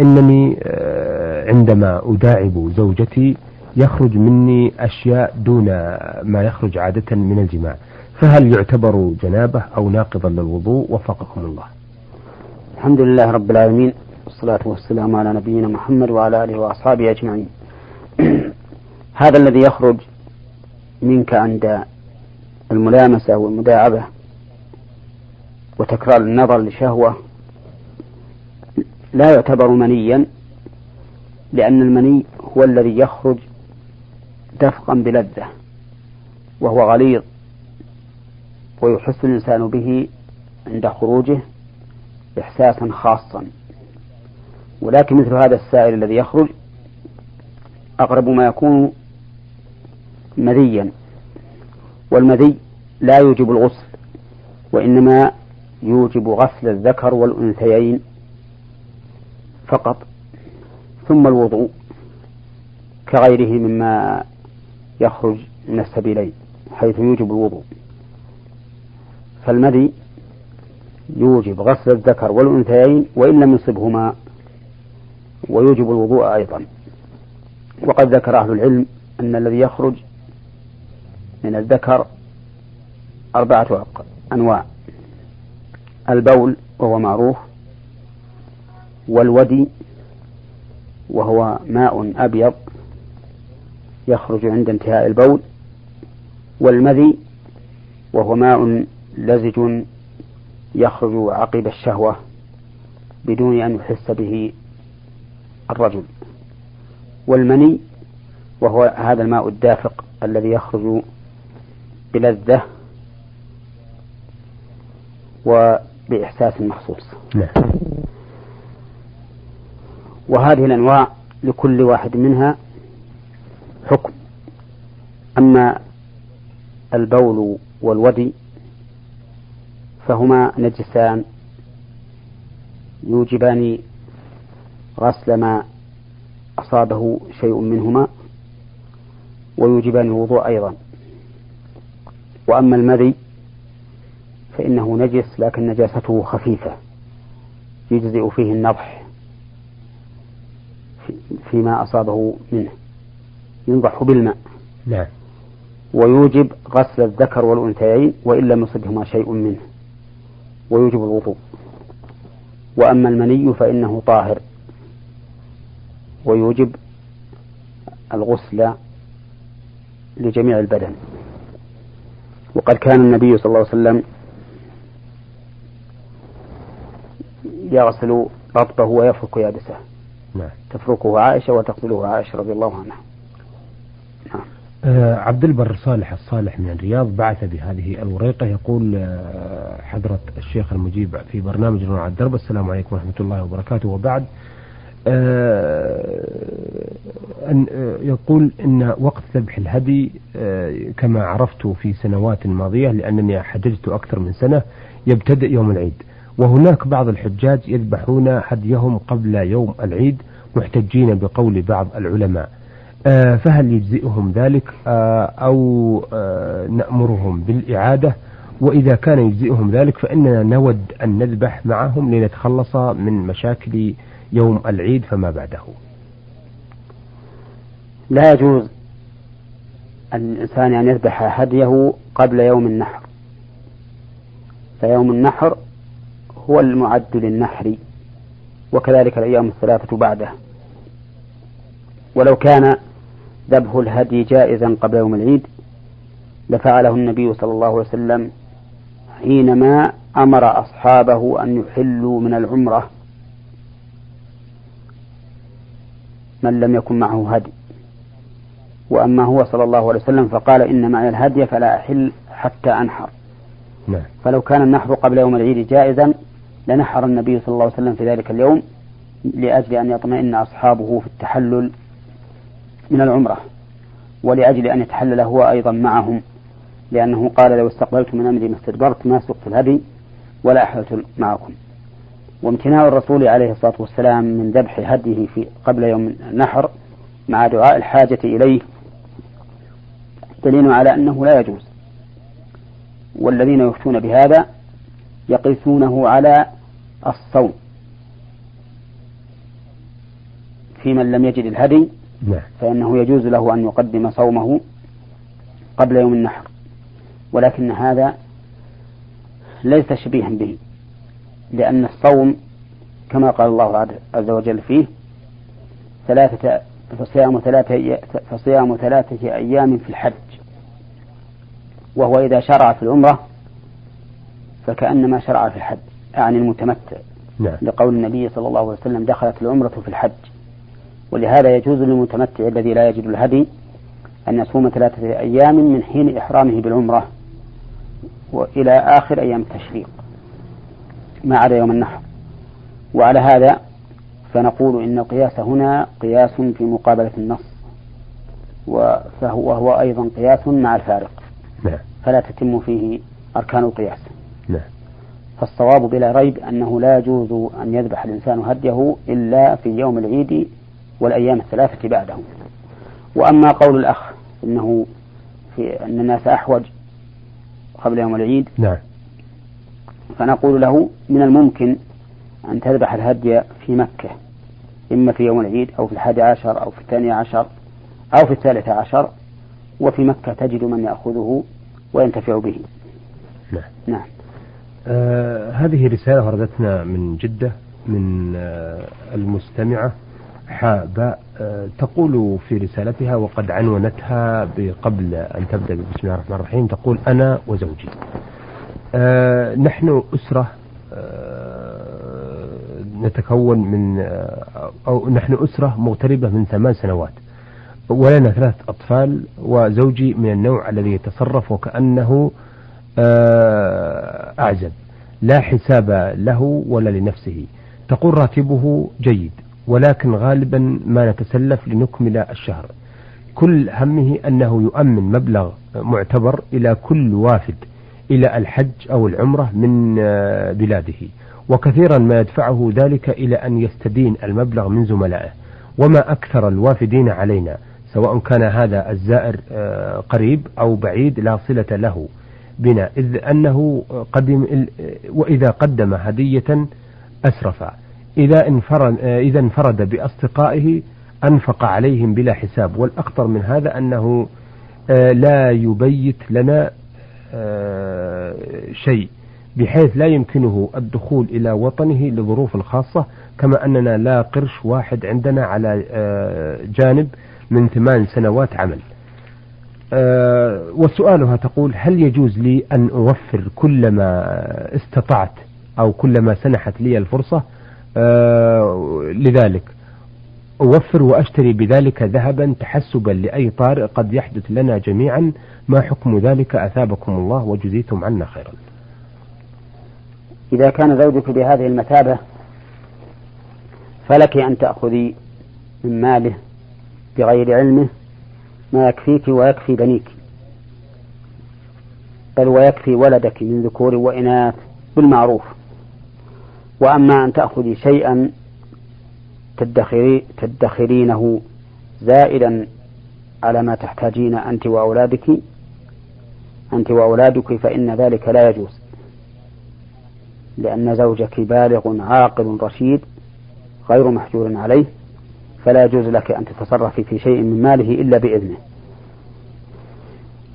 إنني عندما أداعب زوجتي يخرج مني أشياء دون ما يخرج عادة من الجماع. فهل يعتبر جنابة أو ناقضا للوضوء؟ وفقكم الله. الحمد لله رب العالمين والصلاة والسلام على نبينا محمد وعلى آله وأصحابه أجمعين. هذا الذي يخرج منك عند الملامسة والمداعبة وتكرار النظر لشهوة لا يعتبر منيا لأن المني هو الذي يخرج دفقا بلذة وهو غليظ ويحس الإنسان به عند خروجه إحساسا خاصا. ولكن مثل هذا السائل الذي يخرج أقرب ما يكون مذيا والمذي لا يوجب الغسل وإنما يوجب غسل الذكر والأنثيين. فقط ثم الوضوء كغيره مما يخرج من السبيلين حيث يوجب الوضوء. فالمذي يوجب غسل الذكر والأنثيين وإن لم يصبهما ويوجب الوضوء أيضا. وقد ذكر أهل العلم أن الذي يخرج من الذكر أربعة أنواع. البول وهو معروف والودي وهو ماء أبيض يخرج عند انتهاء البول والمذي وهو ماء لزج يخرج عقب الشهوة بدون أن يحس به الرجل والمني وهو هذا الماء الدافق الذي يخرج بلذة وبإحساس مخصوص نعم. وهذه الأنواع لكل واحد منها حكم. أما البول والودي فهما نجسان يوجبان غسل ما أصابه شيء منهما ويوجبان الوضوء أيضا. وأما المذي فإنه نجس لكن نجاسته خفيفة يجزئ فيه النضح. فيما أصابه منه ينضح بالماء. نعم. ويوجب غسل الذكر والأنثيين وإن لم يصبهما شيء منه ويوجب الوضوء. وأما المني فإنه طاهر ويوجب الغسل لجميع البدن. وقد كان النبي صلى الله عليه وسلم يغسل رطبه ويفرك يابسه. نعم. تفركه عائشة وتغسله عائشة رضي الله عنها نعم. آه عبد البر صالح الصالح من الرياض بعث بهذه الوريقة يقول آه حضرة الشيخ المجيب في برنامج نور على الدرب السلام عليكم ورحمة الله وبركاته وبعد آه أن آه يقول أن وقت ذبح الهدي آه كما عرفت في سنوات ماضية لأنني حججت أكثر من سنة يبتدئ يوم العيد وهناك بعض الحجاج يذبحون هديهم قبل يوم العيد محتجين بقول بعض العلماء. آه، فهل يجزئهم ذلك؟ آه، أو آه، نأمرهم بالإعادة؟ وإذا كان يجزئهم ذلك فإننا نود أن نذبح معهم لنتخلص من مشاكل يوم العيد فما بعده. لا يجوز الإنسان أن يذبح هديه قبل يوم النحر. فيوم النحر هو المعد للنحر وكذلك الأيام الثلاثة بعده. ولو كان ذبح الهدي جائزا قبل يوم العيد لفعله النبي صلى الله عليه وسلم حينما أمر أصحابه أن يحلوا من العمرة. من لم يكن معه هدي. وأما هو صلى الله عليه وسلم فقال إن معي الهدي فلا أحل حتى أنحر. نعم. فلو كان النحر قبل يوم العيد جائزا لنحر النبي صلى الله عليه وسلم في ذلك اليوم لأجل أن يطمئن أصحابه في التحلل من العمرة ولأجل أن يتحلل هو أيضا معهم لأنه قال لو استقبلت من أمري ما استدبرت ما سقت الهدي ولا أحلت معكم. وامتناع الرسول عليه الصلاة والسلام من ذبح هديه في قبل يوم النحر مع دعاء الحاجة إليه دليل على أنه لا يجوز. والذين يفتون بهذا يقيسونه على الصوم. في من لم يجد الهدي نعم. فإنه يجوز له أن يقدم صومه قبل يوم النحر. ولكن هذا ليس شبيها به لأن الصوم كما قال الله عز وجل فيه ثلاثة فصيام ثلاثة فصيام ثلاثة أيام في الحج. وهو إذا شرع في العمرة فكأنما شرع في الحج يعني المتمتع. نعم. لقول النبي صلى الله عليه وسلم دخلت العمرة في الحج. ولهذا يجوز للمتمتع الذي لا يجد الهدي أن يصوم ثلاثة أيام من حين إحرامه بالعمرة وإلى آخر أيام التشريق ما عدا يوم النحر. وعلى هذا فنقول إن القياس هنا قياس في مقابلة النص فهو وهو أيضا قياس مع الفارق. نعم. فلا تتم فيه أركان القياس. نعم. فالصواب بلا ريب أنه لا يجوز أن يذبح الإنسان هديه إلا في يوم العيد والأيام الثلاثة بعده. وأما قول الأخ إنه في أن الناس أحوج قبل يوم العيد نعم. فنقول له من الممكن أن تذبح الهدي في مكة إما في يوم العيد أو في الحادي عشر أو في الثاني عشر أو في الثالث عشر وفي مكة تجد من يأخذه وينتفع به. نعم. نعم. آه هذه رسالة وردتنا من جدة من آه المستمعة حابة آه تقول في رسالتها وقد عنونتها قبل أن تبدأ بسم الله الرحمن الرحيم تقول أنا وزوجي. آه نحن أسرة آه نتكون من أو نحن أسرة مغتربة من ثمان سنوات ولنا ثلاث أطفال وزوجي من النوع الذي يتصرف وكأنه آه أعزب لا حساب له ولا لنفسه. تقول راتبه جيد ولكن غالبا ما نتسلف لنكمل الشهر. كل همه أنه يؤمن مبلغ معتبر إلى كل وافد إلى الحج أو العمرة من بلاده. وكثيرا ما يدفعه ذلك إلى أن يستدين المبلغ من زملائه. وما أكثر الوافدين علينا سواء كان هذا الزائر قريب أو بعيد لا صلة له. بنا إذ أنه قدم وإذا قدم هدية أسرف. إذا انفرد, إذا انفرد بأصدقائه أنفق عليهم بلا حساب. والأخطر من هذا أنه لا يبيت لنا شيء بحيث لا يمكنه الدخول إلى وطنه لظروف خاصة كما أننا لا قرش واحد عندنا على جانب من ثمان سنوات عمل. وسؤالها تقول هل يجوز لي أن أوفر كل ما استطعت أو كل ما سنحت لي الفرصة؟ لذلك أوفر وأشتري بذلك ذهبا تحسبا لأي طارئ قد يحدث لنا جميعا. ما حكم ذلك؟ أثابكم الله وجزيتم عنا خيرا. إذا كان زوجك بهذه المثابة فلك أن تأخذي من ماله بغير علمه ما يكفيك ويكفي بنيك بل ويكفي ولدك من ذكور وإناث بالمعروف. وأما أن تأخذي شيئا تدخري تدخرينه زائدا على ما تحتاجين أنت وأولادك أنت وأولادك فإن ذلك لا يجوز. لأن زوجك بالغ عاقل رشيد غير محجور عليه فلا يجوز لك أن تتصرفي في شيء من ماله إلا بإذنه.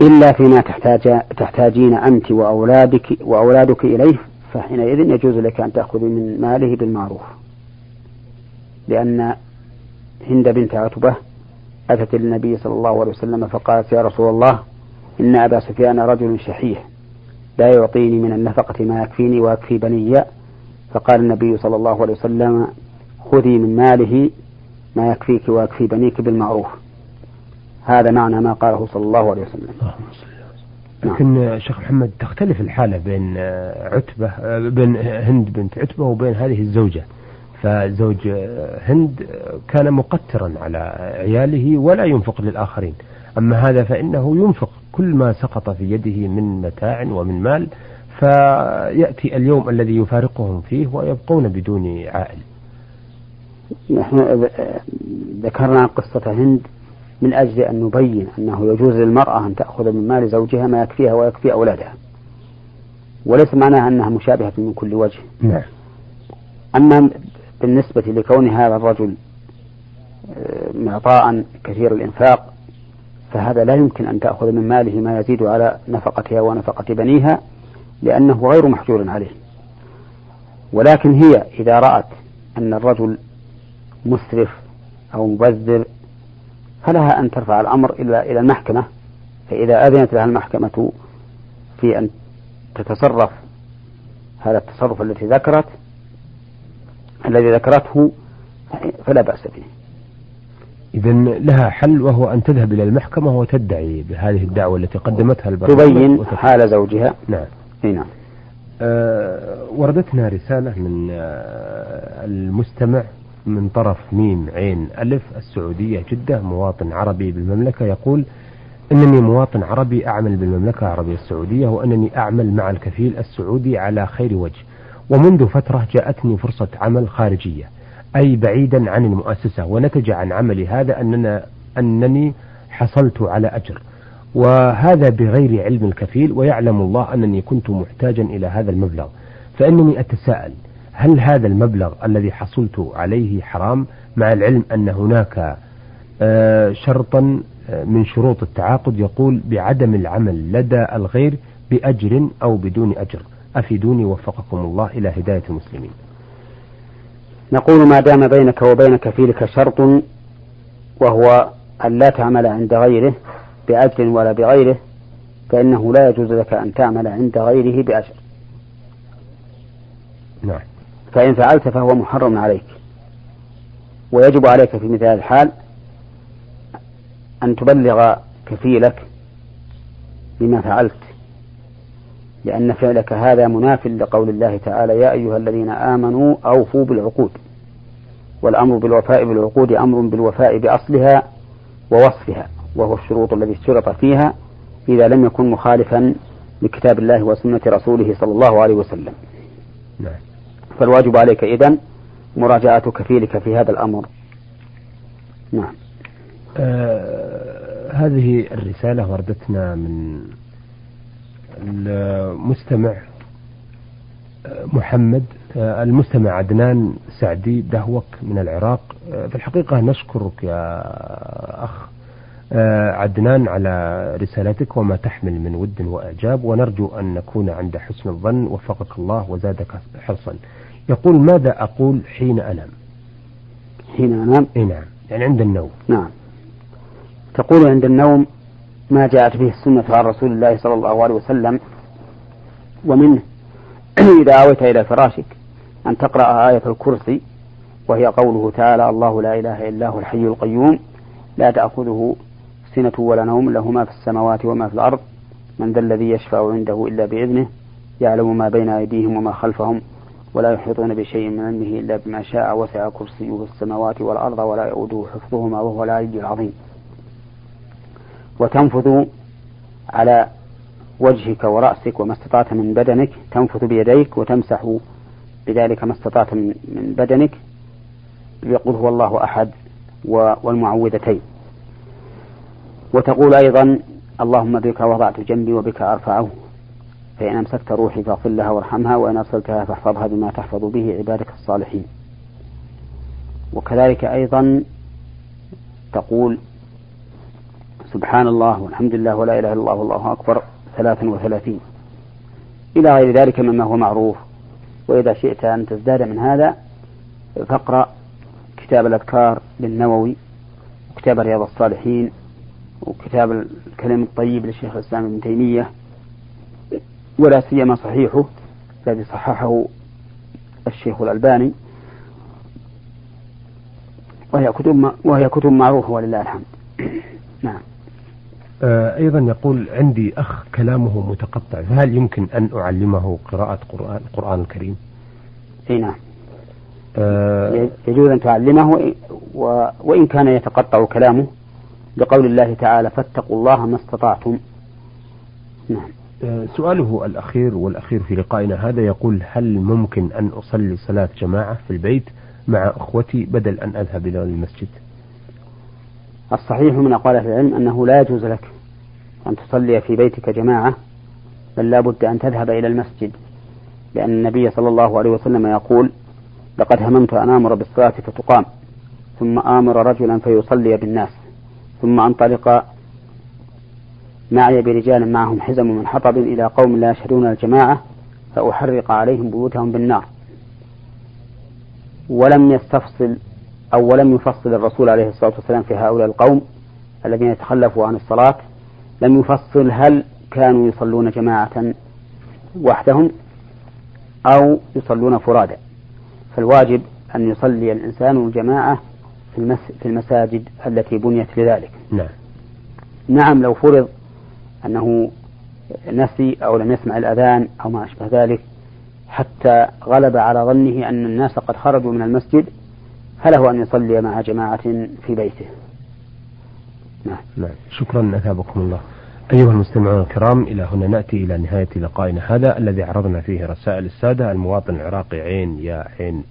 إلا فيما تحتاج تحتاجين أنت وأولادك وأولادك إليه فحينئذ يجوز لك أن تأخذي من ماله بالمعروف. لأن هند بنت عتبة أتت النبي صلى الله عليه وسلم فقالت يا رسول الله إن أبا سفيان رجل شحيح لا يعطيني من النفقة ما يكفيني ويكفي بني فقال النبي صلى الله عليه وسلم خذي من ماله ما يكفيك ويكفي بنيك بالمعروف. هذا معنى ما قاله صلى الله عليه وسلم. لكن شيخ محمد تختلف الحالة بين عتبة بين هند بنت عتبة وبين هذه الزوجة. فزوج هند كان مقترا على عياله ولا ينفق للآخرين. أما هذا فإنه ينفق كل ما سقط في يده من متاع ومن مال فيأتي اليوم الذي يفارقهم فيه ويبقون بدون عائل. نحن ذكرنا قصة هند من أجل أن نبين أنه يجوز للمرأة أن تأخذ من مال زوجها ما يكفيها ويكفي أولادها. وليس معناها أنها مشابهة من كل وجه. نعم. أما بالنسبة لكون هذا الرجل معطاء كثير الإنفاق فهذا لا يمكن أن تأخذ من ماله ما يزيد على نفقتها ونفقة بنيها لأنه غير محجور عليه. ولكن هي إذا رأت أن الرجل مسرف أو مبذر فلها أن ترفع الأمر إلى إلى المحكمة. فإذا أذنت لها المحكمة في أن تتصرف هذا التصرف الذي ذكرت الذي ذكرته فلا بأس به إذا لها حل وهو أن تذهب إلى المحكمة وتدعي بهذه الدعوة التي قدمتها البرنامج تبين حال زوجها. نعم. نعم. أه وردتنا رسالة من أه المستمع من طرف ميم عين ألف السعودية جدة مواطن عربي بالمملكة يقول إنني مواطن عربي أعمل بالمملكة العربية السعودية وأنني أعمل مع الكفيل السعودي على خير وجه. ومنذ فترة جاءتني فرصة عمل خارجية أي بعيدا عن المؤسسة ونتج عن عملي هذا أننا أنني حصلت على أجر. وهذا بغير علم الكفيل ويعلم الله أنني كنت محتاجا إلى هذا المبلغ. فإنني أتساءل هل هذا المبلغ الذي حصلت عليه حرام؟ مع العلم أن هناك آه، شرطا آه، من شروط التعاقد يقول بعدم العمل لدى الغير بأجر أو بدون أجر. أفيدوني وفقكم الله إلى هداية المسلمين. نقول ما دام بينك وبين كفيلك شرط وهو أن لا تعمل عند غيره بأجر ولا بغيره فإنه لا يجوز لك أن تعمل عند غيره بأجر. نعم. فإن فعلت فهو محرم عليك ويجب عليك في مثل الحال أن تبلغ كفيلك بما فعلت لأن فعلك هذا مناف لقول الله تعالى يا أيها الذين آمنوا أوفوا بالعقود والأمر بالوفاء بالعقود أمر بالوفاء بأصلها ووصفها وهو الشروط التي اشترط فيها إذا لم يكن مخالفا لكتاب الله وسنة رسوله صلى الله عليه وسلم نعم. فالواجب عليك إذن مراجعة كفيلك في هذا الأمر. نعم. آه هذه الرسالة وردتنا من المستمع آه، محمد آه، المستمع عدنان سعدي دهوك من العراق. آه، في الحقيقة نشكرك يا أخ عدنان على رسالتك وما تحمل من ود وإعجاب ونرجو أن نكون عند حسن الظن. وفقك الله وزادك حرصا. يقول ماذا أقول حين أنام؟ حين أنام؟ إيه نعم يعني عند النوم. نعم. تقول عند النوم ما جاءت به السنة عن رسول الله صلى الله عليه وسلم ومنه إذا آويت إلى فراشك أن تقرأ آية الكرسي وهي قوله تعالى الله لا إله إلا هو الحي القيوم لا تأخذه سنة ولا نوم له ما في السماوات وما في الأرض من ذا الذي يشفع عنده إلا بإذنه يعلم ما بين أيديهم وما خلفهم ولا يحيطون بشيء من علمه إلا بما شاء وسع كرسيه السماوات والأرض ولا يؤوده حفظهما وهو العلي العظيم. وتنفذ على وجهك ورأسك وما استطعت من بدنك تنفث بيديك وتمسح بذلك ما استطعت من بدنك يقول هو الله أحد والمعوذتين. وتقول أيضا اللهم بك وضعت جنبي وبك أرفعه. فإن أمسكت روحي فاغفر لها وارحمها وإن أرسلتها فاحفظها بما تحفظ به عبادك الصالحين. وكذلك أيضا تقول سبحان الله والحمد لله ولا إله إلا الله والله أكبر ثلاثا وثلاثين. إلى غير ذلك مما هو معروف. وإذا شئت أن تزداد من هذا فاقرأ كتاب الأذكار للنووي وكتاب رياض الصالحين وكتاب الكلام الطيب للشيخ الإسلام ابن تيمية ولا سيما صحيحه الذي صححه الشيخ الألباني. وهي كتب وهي كتب معروفة ولله الحمد. نعم. آه، أيضا يقول عندي أخ كلامه متقطع فهل يمكن أن أعلمه قراءة قرآن القرآن الكريم؟ أي نعم. آه يجوز أن تعلمه وإن كان يتقطع كلامه بقول الله تعالى فاتقوا الله ما استطعتم. نعم. سؤاله الأخير والأخير في لقائنا هذا يقول هل ممكن أن أصلي صلاة جماعة في البيت مع أخوتي بدل أن أذهب إلى المسجد؟ الصحيح من أقوال أهل العلم أنه لا يجوز لك أن تصلي في بيتك جماعة بل لا بد أن تذهب إلى المسجد لأن النبي صلى الله عليه وسلم يقول لقد هممت أن آمر بالصلاة فتقام ثم آمر رجلا فيصلي بالناس ثم أنطلق معي برجال معهم حزم من حطب إلى قوم لا يشهدون الجماعة فأحرق عليهم بيوتهم بالنار. ولم يستفصل أو ولم يفصل الرسول عليه الصلاة والسلام في هؤلاء القوم الذين يتخلفوا عن الصلاة لم يفصل هل كانوا يصلون جماعة وحدهم أو يصلون فرادى. فالواجب أن يصلي الإنسان الجماعة في, في المساجد التي بنيت لذلك. نعم. نعم لو فرض أنه نسي أو لم يسمع الأذان أو ما أشبه ذلك حتى غلب على ظنه أن الناس قد خرجوا من المسجد فله أن يصلي مع جماعة في بيته. نعم, نعم. شكرا أثابكم الله. أيها المستمعون الكرام إلى هنا نأتي إلى نهاية لقائنا هذا الذي عرضنا فيه رسائل السادة. المواطن العراقي عين يا عين.